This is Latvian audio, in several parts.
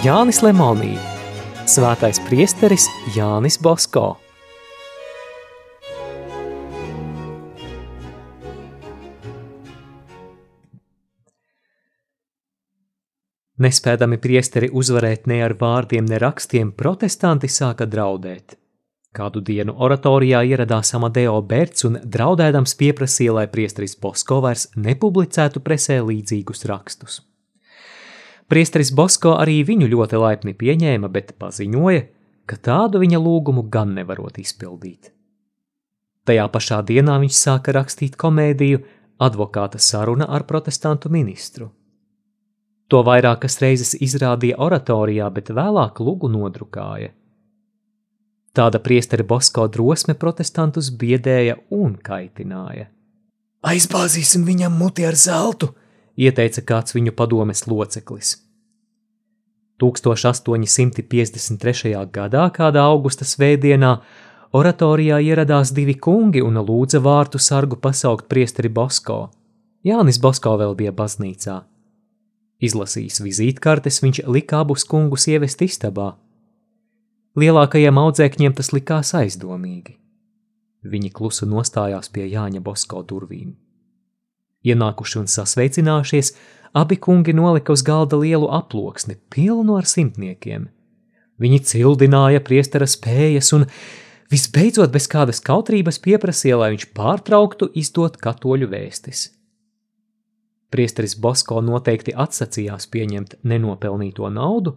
Jānis Lemonī, Svētais priesteris Jānis Bosko. Nespēdami priesteri uzvarēt ne ar vārdiem, ne rakstiem, protestanti sāka draudēt. Kādu dienu oratorijā ieradās Amadeo Berts un draudēdams pieprasīja, lai priesteris Bosko vairs nepublicētu presē līdzīgus rakstus. Priesteris Bosko arī viņu ļoti laipni pieņēma, bet paziņoja, ka tādu viņa lūgumu gan nevarot izpildīt. Tajā pašā dienā viņš sāka rakstīt komēdiju Advokāta saruna ar protestantu ministru. To vairākas reizes izrādīja oratorijā, bet vēlāk lugu nodrukāja. Tāda priesteri Bosko drosme protestantus biedēja un kaitināja. Aizbāzīsim viņam muti ar zeltu, ieteica kāds viņu padomes loceklis. 1853. gadā, kādā augusta svētdienā, oratorijā ieradās divi kungi un lūdza vārtu sargu pasaukt priesteri Bosko. Jānis Bosko vēl bija baznīcā. Izlasījis vizītkartes, viņš lika abus kungus ievest istabā. Lielākajiem audzēkņiem tas likās aizdomīgi. Viņi klusu nostājās pie Jāņa Bosko durvīm. Ienākuši un sasveicinājušies, abi kungi nolika uz galda lielu aploksni, pilnu ar simtniekiem. Viņi cildināja priestera spējas un visbeidzot bez kādas kautrības pieprasīja, lai viņš pārtrauktu izdot katoļu vēstis. Priesteris Bosko noteikti atsacījās pieņemt nenopelnīto naudu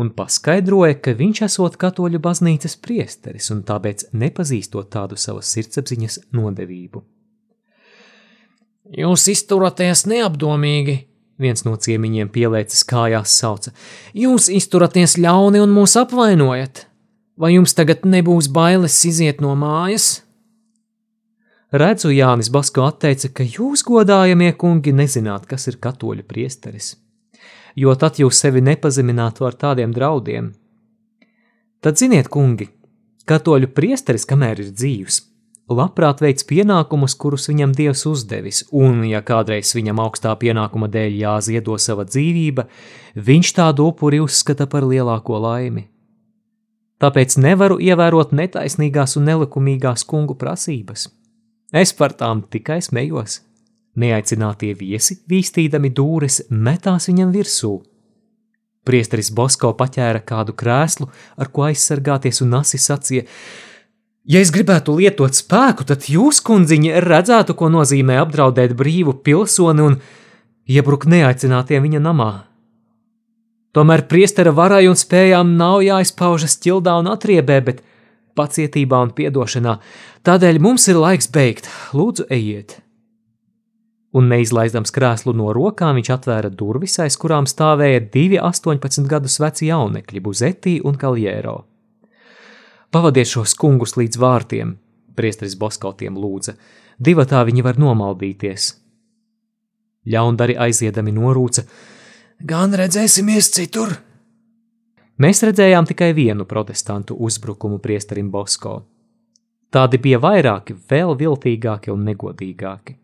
un paskaidroja, ka viņš esot katoļu baznīcas priesteris un tāpēc nepazīstot tādu savas sirdsapziņas nodevību. Jūs izturaties neapdomīgi, viens no ciemiņiem pielēcis kājās sauca. Jūs izturaties ļauni un mūs apvainojat. Vai jums tagad nebūs bailes iziet no mājas? Redzu, Jānis Basko atteica, ka jūs, godājamie kungi, nezināt, kas ir katoļu priesteris, jo tad jūs sevi nepazeminātu ar tādiem draudiem. Tad ziniet, kungi, katoļu priesteris, kamēr ir dzīvs, labprāt veids pienākumus, kurus viņam Dievs uzdevis, un, ja kādreiz viņam augstā pienākuma dēļ jāziedo sava dzīvība, viņš tādu upuri uzskata par lielāko laimi. Tāpēc nevaru ievērot netaisnīgās un nelikumīgās kungu prasības. Es par tām tikai smējos. Neaicinātie viesi, vīstīdami dūres, metās viņam virsū. Priesteris Bosko paķēra kādu krēslu, ar ko aizsargāties, un asi sacīja: Ja es gribētu lietot spēku, tad jūs, kundziņi, redzētu, ko nozīmē apdraudēt brīvu pilsoni un iebrukt neaicinātiem viņa namā. Tomēr priestera varai un spējām nav jāizpaužas ķildā un atriebē, bet pacietībā un piedošanā, tādēļ mums ir laiks beigt, lūdzu, ejiet. Un neizlaizdams krēslu no rokām, viņš atvēra durvis, aiz kurām stāvēja divi 18 gadus veci jaunekļi, Buzetī un Kaljēro. Pavadiet šos kungus līdz vārtiem, priesteris Boskautiem lūdza, divatā viņi var nomaldīties. Ļaundari aiziedami norūca: Gan redzēsimies citur! Mēs redzējām tikai vienu protestantu uzbrukumu priesterim Bosko. Tādi bija vairāki, vēl viltīgāki un negodīgāki.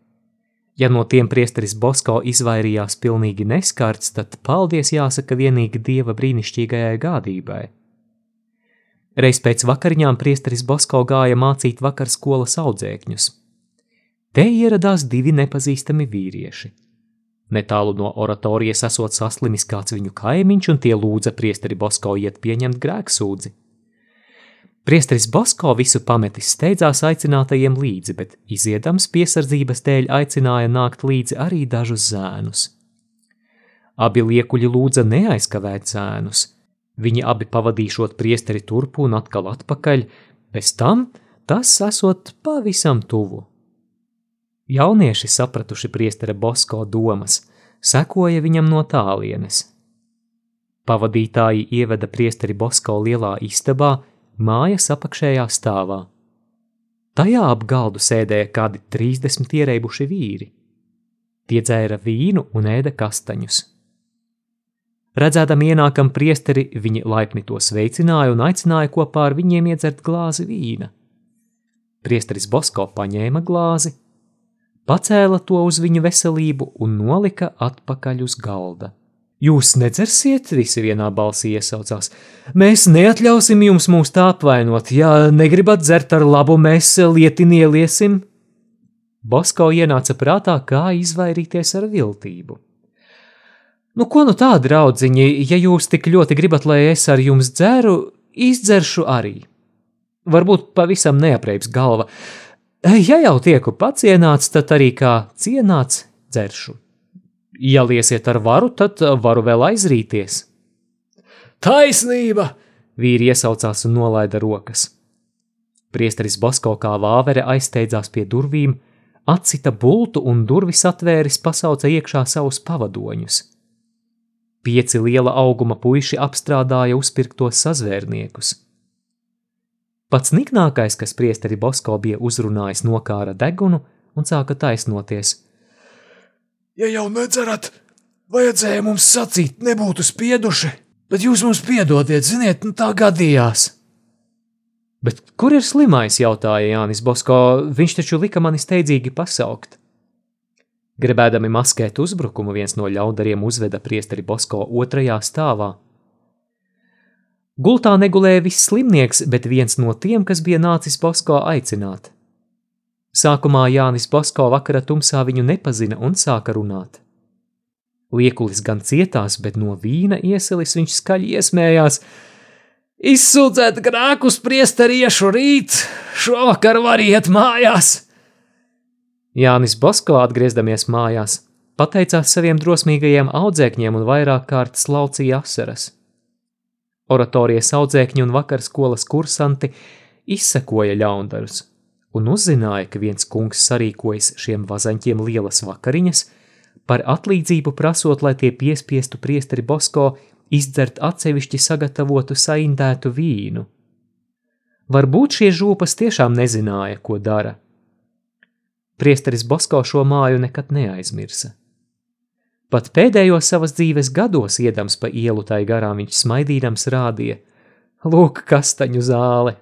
Ja no tiem priesteris Bosko izvairījās pilnīgi neskarts, tad paldies jāsaka vienīgi dieva brīnišķīgajai gādībai. Reiz pēc vakariņām priesteris Bosko gāja mācīt vakar skolas audzēkņus. Te ieradās divi nepazīstami vīrieši. Netālu no oratorijas esot saslimis kāds viņu kaimiņš, un tie lūdza priesteri Bosko iet pieņemt grēksūdzi. Priesteris Bosko visu pametis steidzās aicinātajiem līdzi, bet iziedams piesardzības dēļ aicināja nākt līdzi arī dažus zēnus. Abi liekuļi lūdza neaizkavēt zēnus. Viņi abi pavadīšot priesteri turpu un atkal atpakaļ, bez tam tas esot pavisam tuvu. Jaunieši, sapratuši priestera Bosko domas, sekoja viņam no tālienes. Pavadītāji ieveda priesteri Bosko lielā istabā, mājas apakšējā stāvā. Tajā ap galdu sēdēja kādi 30 ierēbuši vīri. Tie dzēra vīnu un ēda kastaņus. Redzēdam ienākam priesteri, viņi laipni to sveicināja un aicināja kopā ar viņiem iedzert glāzi vīna. Priesteris Bosko paņēma glāzi, pacēla to uz viņu veselību un nolika atpakaļ uz galda. Jūs nedzersiet, visi vienā balsī iesaucās. Mēs neatļausim jums mūs tā apvainot, ja negribat dzert ar labu, mēs lietini ieliesim. Bosko ienāca prātā, kā izvairīties ar viltību. Nu, ko nu tā, draudziņi, ja jūs tik ļoti gribat, lai es ar jums dzeru, izdzeršu arī. Varbūt pavisam neapreips galva. Ja jau tieku pacienāts, tad arī kā cienāts dzeršu. Ja liesiet ar varu, tad varu vēl aizrīties. Taisnība! Vīri iesaucās un nolaida rokas. Priesteris Basko kā vāvere aizsteidzās pie durvīm, atcita bultu un durvis atvēris pasauca iekšā savus pavadoņus. Pieci liela auguma puiši apstrādāja uzpirktos sazvērniekus. Pats niknākais, kas priesteri Bosko bija uzrunājis, nokāra degunu un sāka taisnoties – Ja jau nedzerat, vajadzēja mums sacīt, nebūtu spieduši, bet jūs mums piedodiet, ziniet, nu tā gadījās. Bet kur ir slimais? jautāja Jānis Bosko. Viņš taču lika mani steidzīgi pasaukt. Gribēdami maskēt uzbrukumu, viens no ļaudariem uzveda priesteri Bosko otrajā stāvā. Gultā negulēja viss slimnieks, bet viens no tiem, kas bija nācis Bosko aicināt. Sākumā Jānis Basko vakara tumsā viņu nepazina un sāka runāt. Liekulis gan cietās, bet no vīna ieselis viņš skaļi iesmējās. Izsūdzēt grēkus priesteriešu rīt, šovakar var iet mājās! Jānis Basko atgriežamies mājās, pateicās saviem drosmīgajiem audzēkņiem un vairāk kārt slaucīja asaras. Oratorijas audzēkņi un vakarskolas kursanti izsekoja ļaundarus un uzzināja, ka viens kungs sarīkojas šiem vazaņķiem lielas vakariņas, par atlīdzību prasot, lai tie piespiestu priesteri Bosko izdzert atsevišķi sagatavotu saindētu vīnu. Varbūt šie žūpas tiešām nezināja, ko dara. Priesteris Bosko šo māju nekad neaizmirsa. Pat pēdējos savas dzīves gados iedams pa ielu tai garām viņš smaidīdams rādīja: Lūk, kastaņu zāle!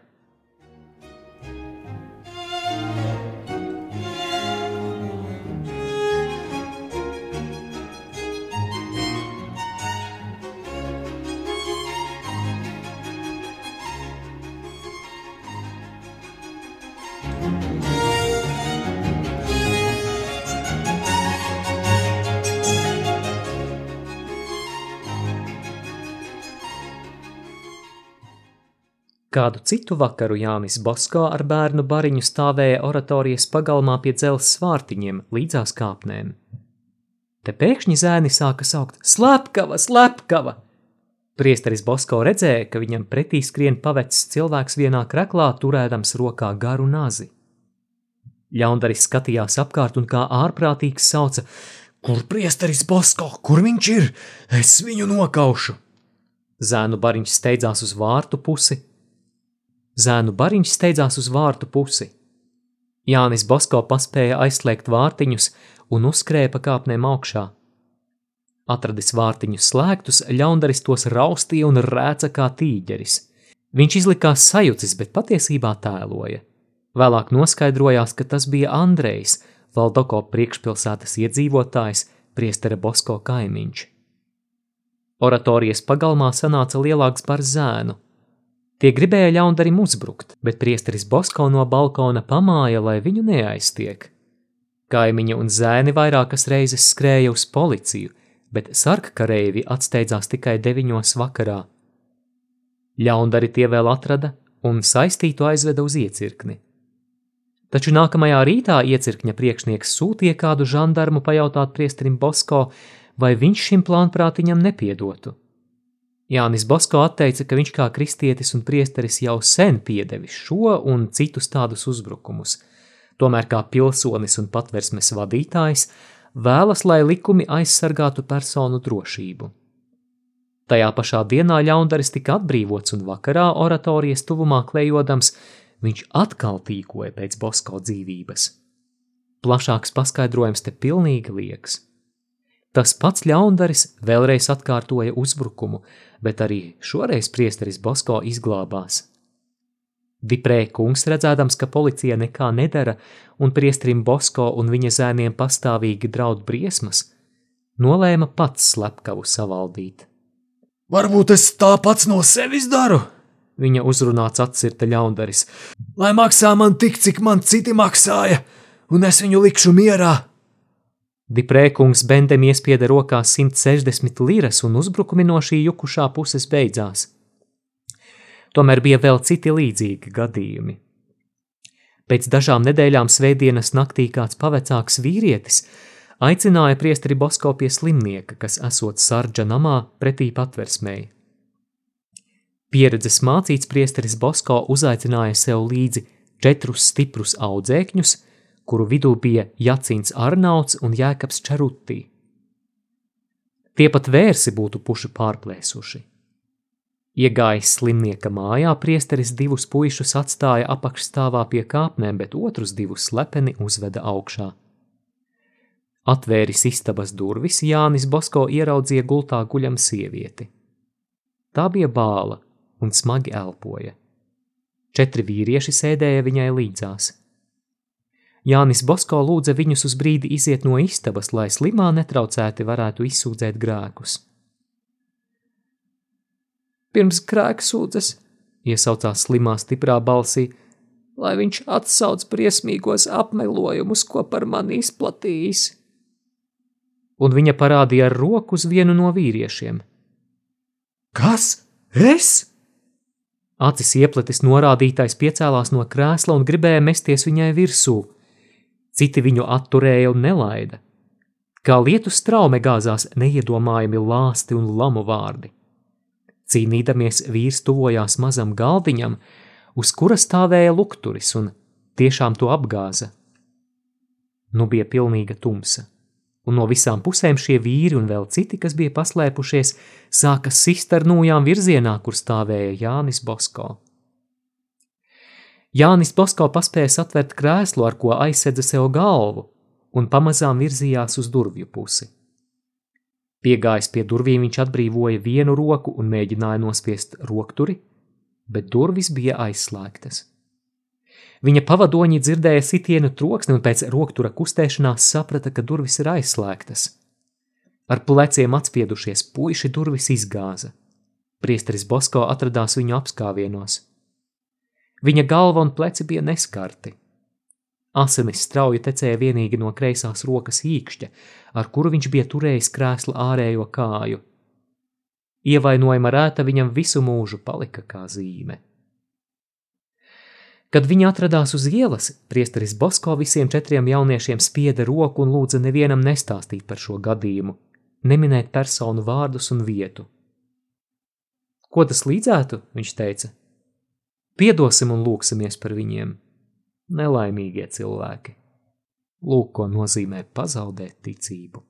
Kādu citu vakaru Jānis Bosko ar bērnu bariņu stāvēja oratorijas pagalmā pie dzelzs svārtiņiem līdzās kāpnēm. Te pēkšņi zēni sāka saukt: Slepkava, slepkava! Priesteris Bosko redzēja, ka viņam pretī skrien pavecs cilvēks vienā kreklā, turēdams rokā garu nazi. Ļaundaris skatījās apkārt un kā ārprātīgs sauca: Kur priesteris Bosko, kur viņš ir? Es viņu nokaušu! Zēnu bariņš steidzās uz vārtu pusi, Zēnu bariņš steidzās uz vārtu pusi. Jānis Bosko paspēja aizslēgt vārtiņus un uzskrēja pa kāpnēm augšā. Atradis vārtiņus slēgtus, ļaundaris tos raustīja un rēca kā tīģeris. Viņš izlikās sajucis, bet patiesībā tēloja. Vēlāk noskaidrojās, ka tas bija Andrejs, Valdoko priekšpilsētas iedzīvotājs, priestera Bosko kaimiņš. Oratorijas pagalmā sanāca lielāks par zēnu, Tie gribēja ļaundarim uzbrukt, bet priesteris Bosko no balkona pamāja, lai viņu neaiztiek. Kaimiņi un zēni vairākas reizes skrēja uz policiju, bet sarkkareivi atsteidzās tikai deviņos vakarā. Ļaundari tie vēl atrada un saistītu aizveda uz iecirkni. Taču nākamajā rītā iecirkņa priekšnieks sūtīja kādu žandarmu pajautāt priesterim Bosko, vai viņš šim plānprātiņam nepiedotu. Jānis Bosko atteica, ka viņš kā kristietis un priesteris jau sen piedevis šo un citus tādus uzbrukumus, tomēr kā pilsonis un patversmes vadītājs vēlas, lai likumi aizsargātu personu drošību. Tajā pašā dienā ļaundaris tika atbrīvots un vakarā oratorijas tuvumā klejodams, viņš atkal tīkoja pēc Bosko dzīvības. Plašāks paskaidrojums te pilnīgi liekas. Tas pats ļaundaris vēlreiz atkārtoja uzbrukumu, bet arī šoreiz priesteris Bosko izglābās. Diprē kungs redzēdams, ka policija nekā nedara un priesterim Bosko un viņa zēniem pastāvīgi draud briesmas, nolēma pats slepkavu savaldīt. Varbūt es tā pats no sevis daru, viņa uzrunāts atcirta ļaundaris, lai maksā man tik, cik man citi maksāja, un es viņu likšu mierā. Diprēkungs Bendem iespieda rokā 160 liras, un uzbrukumi no šī jukušā puses beidzās. Tomēr bija vēl citi līdzīgi gadījumi. Pēc dažām nedēļām svētdienas naktī kāds pavecāks vīrietis aicināja priesteri Bosko pie slimnieka, kas esot sarģa namā pretī patversmēji. Pieredzes mācīts priesteris Bosko uzaicināja sev līdzi četrus stiprus audzēkņus, kuru vidū bija Jacins Arnauts un Jēkabs Čerutī. Tie pat vērsi būtu puši pārplēsuši. Iegājis slimnieka mājā, priesteris divus puišus atstāja apakšstāvā pie kāpnēm, bet otrus divus slepeni uzveda augšā. Atvēris istabas durvis, Jānis Bosko ieraudzīja gultā guļam sievieti. Tā bija bāla un smagi elpoja. Četri vīrieši sēdēja viņai līdzās. Jānis Bosko lūdza viņus uz brīdi iziet no istabas, lai slimā netraucēti varētu izsūdzēt grēkus. Pirms grēksūdzes, iesaucās slimā stiprā balsī, lai viņš atsauc briesmīgos apmelojumus, ko par mani izplatījis. Un viņa parādīja ar roku uz vienu no vīriešiem. Kas? Es? Acis iepletis norādītais piecēlās no krēsla un gribēja mesties viņai virsū citi viņu atturēja un nelaida. Kā lietu straume gāzās neiedomājami lāsti un lamu vārdi. Cīnīdamies vīrs tuvojās mazam galdiņam, uz kura stāvēja lukturis un tiešām to apgāza. Nu bija pilnīga tumsa, un no visām pusēm šie vīri un vēl citi, kas bija paslēpušies, sāka sist ar nūjām virzienā, kur stāvēja Jānis Bosko. Jānis Bosko paspēja satvert krēslu, ar ko aizsedza sev galvu, un pamazām virzījās uz durvju pusi. Piegājis pie durvīm, viņš atbrīvoja vienu roku un mēģināja nospiest rokturi, bet durvis bija aizslēgtas. Viņa pavadoņi dzirdēja sitienu troksni un pēc roktura kustēšanās saprata, ka durvis ir aizslēgtas. Ar pleciem atspiedušies puiši durvis izgāza. Priesteris Bosko atradās viņu apskāvienos. Viņa galva un pleci bija neskarti. Asinis strauji tecēja vienīgi no kreisās rokas īkšķa, ar kuru viņš bija turējis krēsla ārējo kāju. Ievainojuma rēta viņam visu mūžu palika kā zīme. Kad viņi atradās uz ielas, priesteris Bosko visiem četriem jauniešiem spieda roku un lūdza nevienam nestāstīt par šo gadījumu, neminēt personu vārdus un vietu. Ko tas līdzētu, viņš teica, Piedosim un lūksimies par viņiem, nelaimīgie cilvēki. Lūk, ko nozīmē pazaudēt ticību.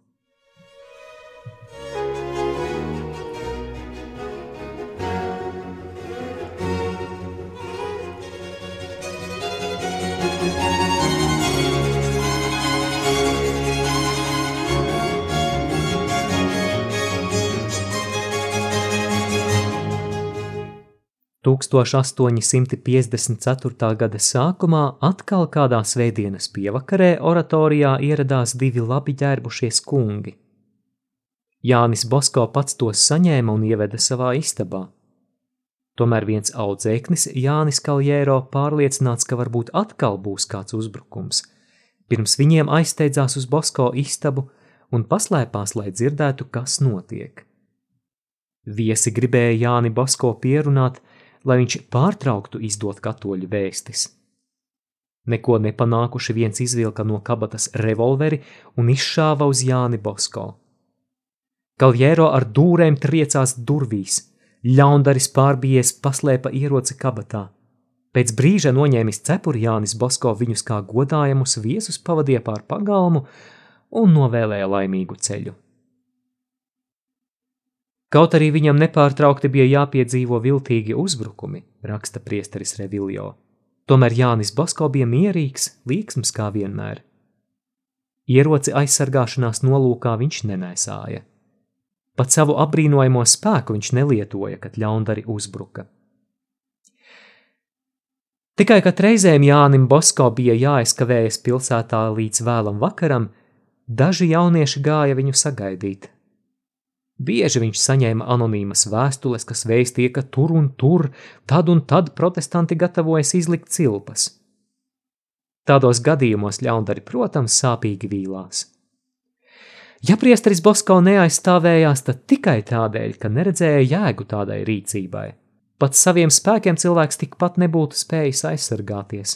1854. gada sākumā atkal kādā svētdienas pievakarē oratorijā ieradās divi labi ģērbušies kungi. Jānis Bosko pats tos saņēma un ieveda savā istabā. Tomēr viens audzēknis, Jānis Kaljēro, pārliecināts, ka varbūt atkal būs kāds uzbrukums, pirms viņiem aizsteidzās uz Bosko istabu un paslēpās, lai dzirdētu, kas notiek. Viesi gribēja Jāni Bosko pierunāt, lai viņš pārtrauktu izdot katoļu vēstis. Neko nepanākuši viens izvilka no kabatas revolveri un izšāva uz Jāni Bosko. Kaljēro ar dūrēm triecās durvīs, ļaundaris pārbies paslēpa ieroci kabatā. Pēc brīža noņēmis cepuri Jānis Bosko viņus kā godājamus viesus pavadīja pār pagalmu un novēlēja laimīgu ceļu. Kaut arī viņam nepārtraukti bija jāpiedzīvo viltīgi uzbrukumi, raksta priesteris Reviljo. Tomēr Jānis Basko bija mierīgs, līksms kā vienmēr. Ieroci aizsargāšanās nolūkā viņš nenēsāja. Pat savu apbrīnojamo spēku viņš nelietoja, kad ļaundari uzbruka. Tikai kad reizēm Jānim Bosko bija jāaizkavējas pilsētā līdz vēlam vakaram, daži jaunieši gāja viņu sagaidīt. Bieži viņš saņēma anonīmas vēstules, kas vēstīja, ka tur un tur, tad un tad protestanti gatavojas izlikt cilpas. Tādos gadījumos ļaundari, protams, sāpīgi vīlās. Ja priesteris Bosko neaizstāvējās, tad tikai tādēļ, ka neredzēja jēgu tādai rīcībai. Pat saviem spēkiem cilvēks tikpat nebūtu spējis aizsargāties.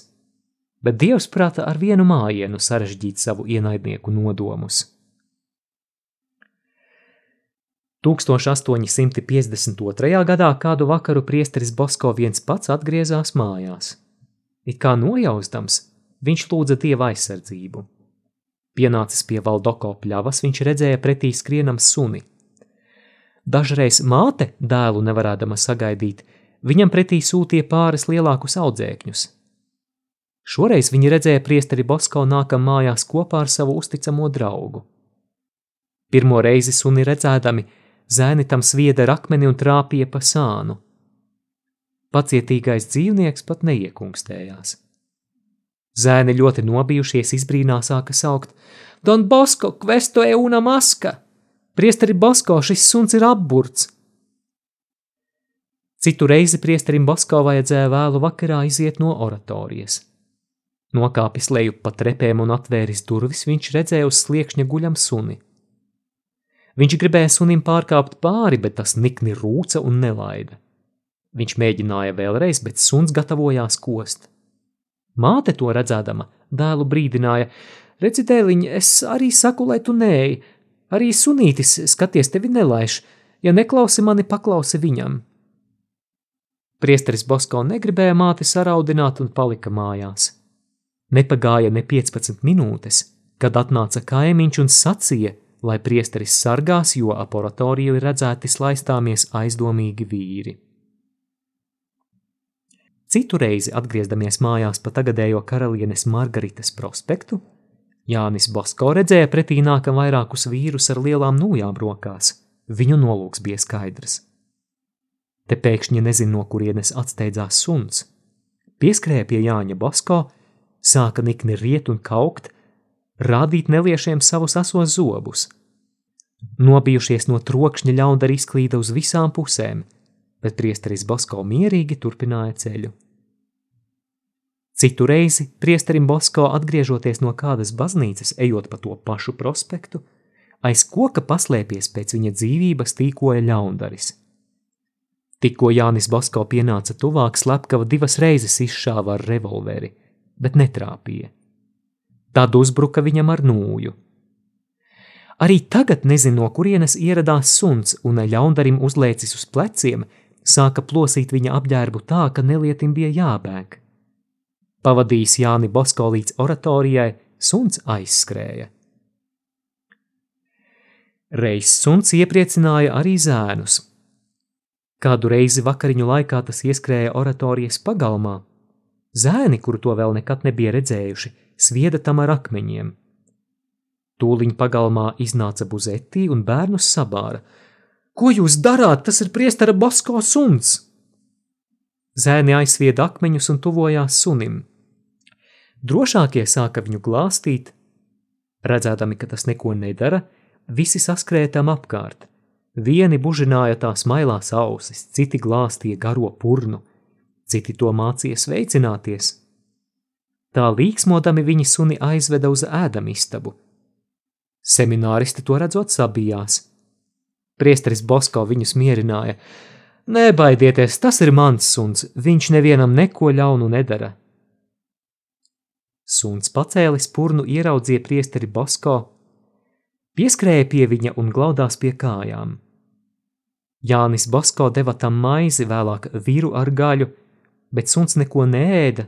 Bet Dievs prata ar vienu mājienu sarežģīt savu ienaidnieku nodomus. 1852. gadā kādu vakaru priesteris Bosko viens pats atgriezās mājās. It kā nojaustams, viņš lūdza dieva aizsardzību. Pienācis pie Valdoko pļavas, viņš redzēja pretī skrienam suni. Dažreiz māte, dēlu nevarēdama sagaidīt, viņam pretī sūtīja pāris lielākus audzēkņus. Šoreiz viņi redzēja priesteri Bosko nākam mājās kopā ar savu uzticamo draugu. Pirmo reizi suni redzēdami, zēni tam svieda ar akmeni un trāpīja pa sānu. Pacietīgais dzīvnieks pat neiekungstējās. Zēni ļoti nobijušies, izbrīnā sāka saukt: Don Bosko, kvesto e una maska! Priesteri Bosko, šis suns ir apburts! Citu reizi priesterim Bosko vajadzēja vēlu vakarā iziet no oratorijas. Nokāpis lejup pa trepēm un atvēris durvis, viņš redzēja uz sliekšņa guļam suni. Viņš gribēja sunim pārkāpt pāri, bet tas nikni rūca un nelaida. Viņš mēģināja vēlreiz, bet suns gatavojās kost. Māte to redzēdama, dēlu brīdināja: Redzi, dēliņ, es arī saku, lai tu nēji, arī sunītis skaties tevi nelaiž, ja neklausi mani, paklausi viņam. Priesteris Bosko negribēja māti saraudināt un palika mājās. Nepagāja ne 15 minūtes, kad atnāca kaimiņš un sacīja, lai priesteris sargās, jo ap oratoriju ir redzēti slaistāmies aizdomīgi vīri. Citu reizi, atgriezdamies mājās pa tagadējo karalienes Margaritas prospektu, Jānis Basko redzēja pretī nākam vairākus vīrus ar lielām nūjām rokās. Viņu nolūks bija skaidrs. Te pēkšņi nezin, no kurienes atsteidzās suns. Pieskrēja pie Jāņa Basko, sāka nikni riet un kaukt, rādīt neliešiem savus asos zobus. Nobijušies no trokšņa ļaundari izklīda uz visām pusēm, bet priesteris Bosko mierīgi turpināja ceļu. Citu reizi priesterim Bosko atgriežoties no kādas baznīcas, ejot pa to pašu prospektu, aiz koka paslēpies pēc viņa dzīvības tīkoja ļaundaris. Tikko Jānis Bosko pienāca tuvāk, slepkava divas reizes izšāva ar revolveri, bet netrāpīja. Tad uzbruka viņam ar nūju. Arī tagad nezinu, no kurienes ieradās suns un ļaundarim uzlēcis uz pleciem, sāka plosīt viņa apģērbu tā, ka nelietim bija jābēg. Pavadījis Jāni Bosko līdz oratorijai, suns aizskrēja. Reiz suns iepriecināja arī zēnus. Kādu reizi vakariņu laikā tas ieskrēja oratorijas pagalmā. Zēni, kuru to vēl nekad nebija redzējuši, svieda tam ar akmeņiem. Tūliņ pagalmā iznāca buzetī un bērnus sabāra. Ko jūs darāt? Tas ir priestera Basko suns! Zēni aizsvieda akmeņus un tuvojās sunim. Drošākie sāka viņu glāstīt. Redzēdami, ka tas neko nedara, visi saskrētam apkārt. Vieni bužināja tās mailās ausis, citi glāstīja garo purnu, citi to mācīja sveicināties – Tā līksmodami viņi suni aizveda uz ēdamistabu. Semināristi to redzot sabijās. Priesteris Bosko viņus mierināja. Nebaidieties, tas ir mans suns, viņš nevienam neko ļaunu nedara. Suns pacēlis purnu ieraudzīja priesteri Bosko, pieskrēja pie viņa un glaudās pie kājām. Jānis Bosko deva tam maizi, vēlāk vīru ar gaļu, bet suns neko neēda,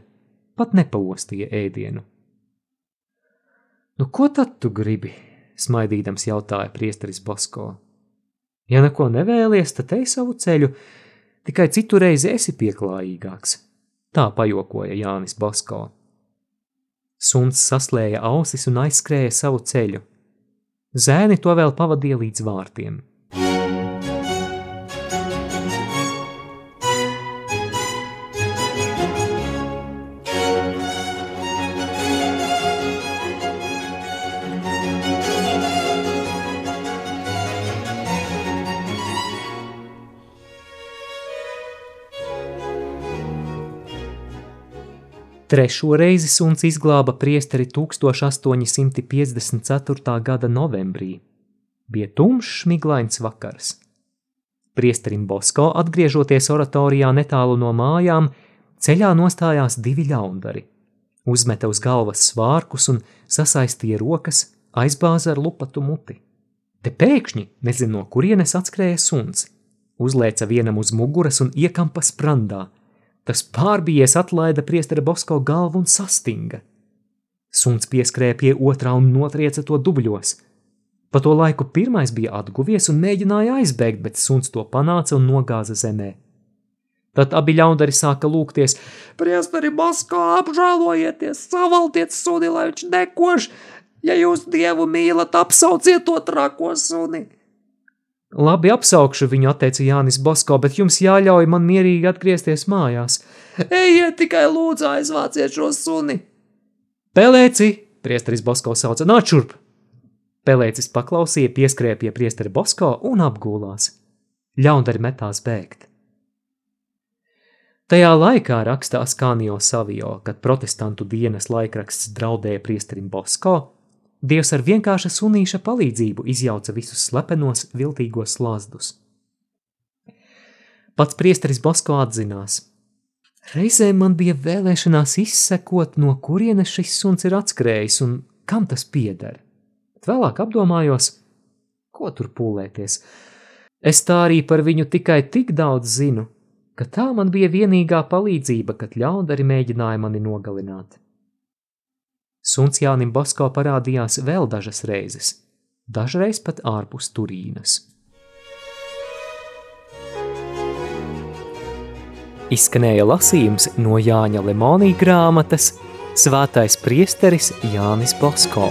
pat nepaostīja ēdienu. Nu, ko tad tu gribi? smaidīdams jautāja priesteris Basko. Ja neko nevēlies, tad ej savu ceļu, tikai citu reizi esi pieklājīgāks. Tā pajokoja Jānis Basko. Suns saslēja ausis un aizskrēja savu ceļu. Zēni to vēl pavadīja līdz vārtiem. Trešo reizi suns izglāba priesteri 1854. gada novembrī. Bija tumšs, miglains vakars. Priesterim Bosko, atgriežoties oratorijā netālu no mājām, ceļā nostājās divi ļaundari. Uzmeta uz galvas svārkus un sasaistīja rokas, aizbāza ar lupatu muti. Te pēkšņi, nezinu no kurienes atskrēja suns, uzlēca vienam uz muguras un iekampa sprandā – Tas pārbijies atlaida priestera Bosko galvu un sastinga. Suns pieskrēja pie otrā un notrieca to dubļos. Pa to laiku pirmais bija atguvies un mēģināja aizbēgt, bet suns to panāca un nogāza zemē. Tad abi ļaundari sāka lūgties: Priesteri Bosko, apžēlojieties, savaltiet suni, lai viņš nekoš! Ja jūs dievu mīlat, apsauciet to trako suni! Labi apsaukšu viņu, atteica Jānis Bosko, bet jums jāļauj man mierīgi atgriezties mājās. Ejiet tikai lūdzu aizvāciet šo suni! Pelēci, priesteris Bosko sauca, nāc šurp! Pelēcis paklausīja, pieskrēja pie priesteri Bosko un apgūlās. Ļaundari metās bēgt. Tajā laikā raksta Askānio Savio, kad protestantu dienas laikraksts draudēja priesterim Bosko, Dievs ar vienkārša sunīša palīdzību izjauca visus slepenos, viltīgos slazdus. Pats priesteris Bosko atzinās. Reizēm man bija vēlēšanās izsekot, no kurienes šis suns ir atskrējis un kam tas pieder. Vēlāk apdomājos, ko tur pūlēties. Es tā arī par viņu tikai tik daudz zinu, ka tā man bija vienīgā palīdzība, kad ļaundari mēģināja mani nogalināt. Suns Jānim Basko parādījās vēl dažas reizes, dažreiz pat ārpus Turīnas. Izskanēja lasījums no Jāņa Lemonija grāmatas Svētais priesteris Jānis Basko.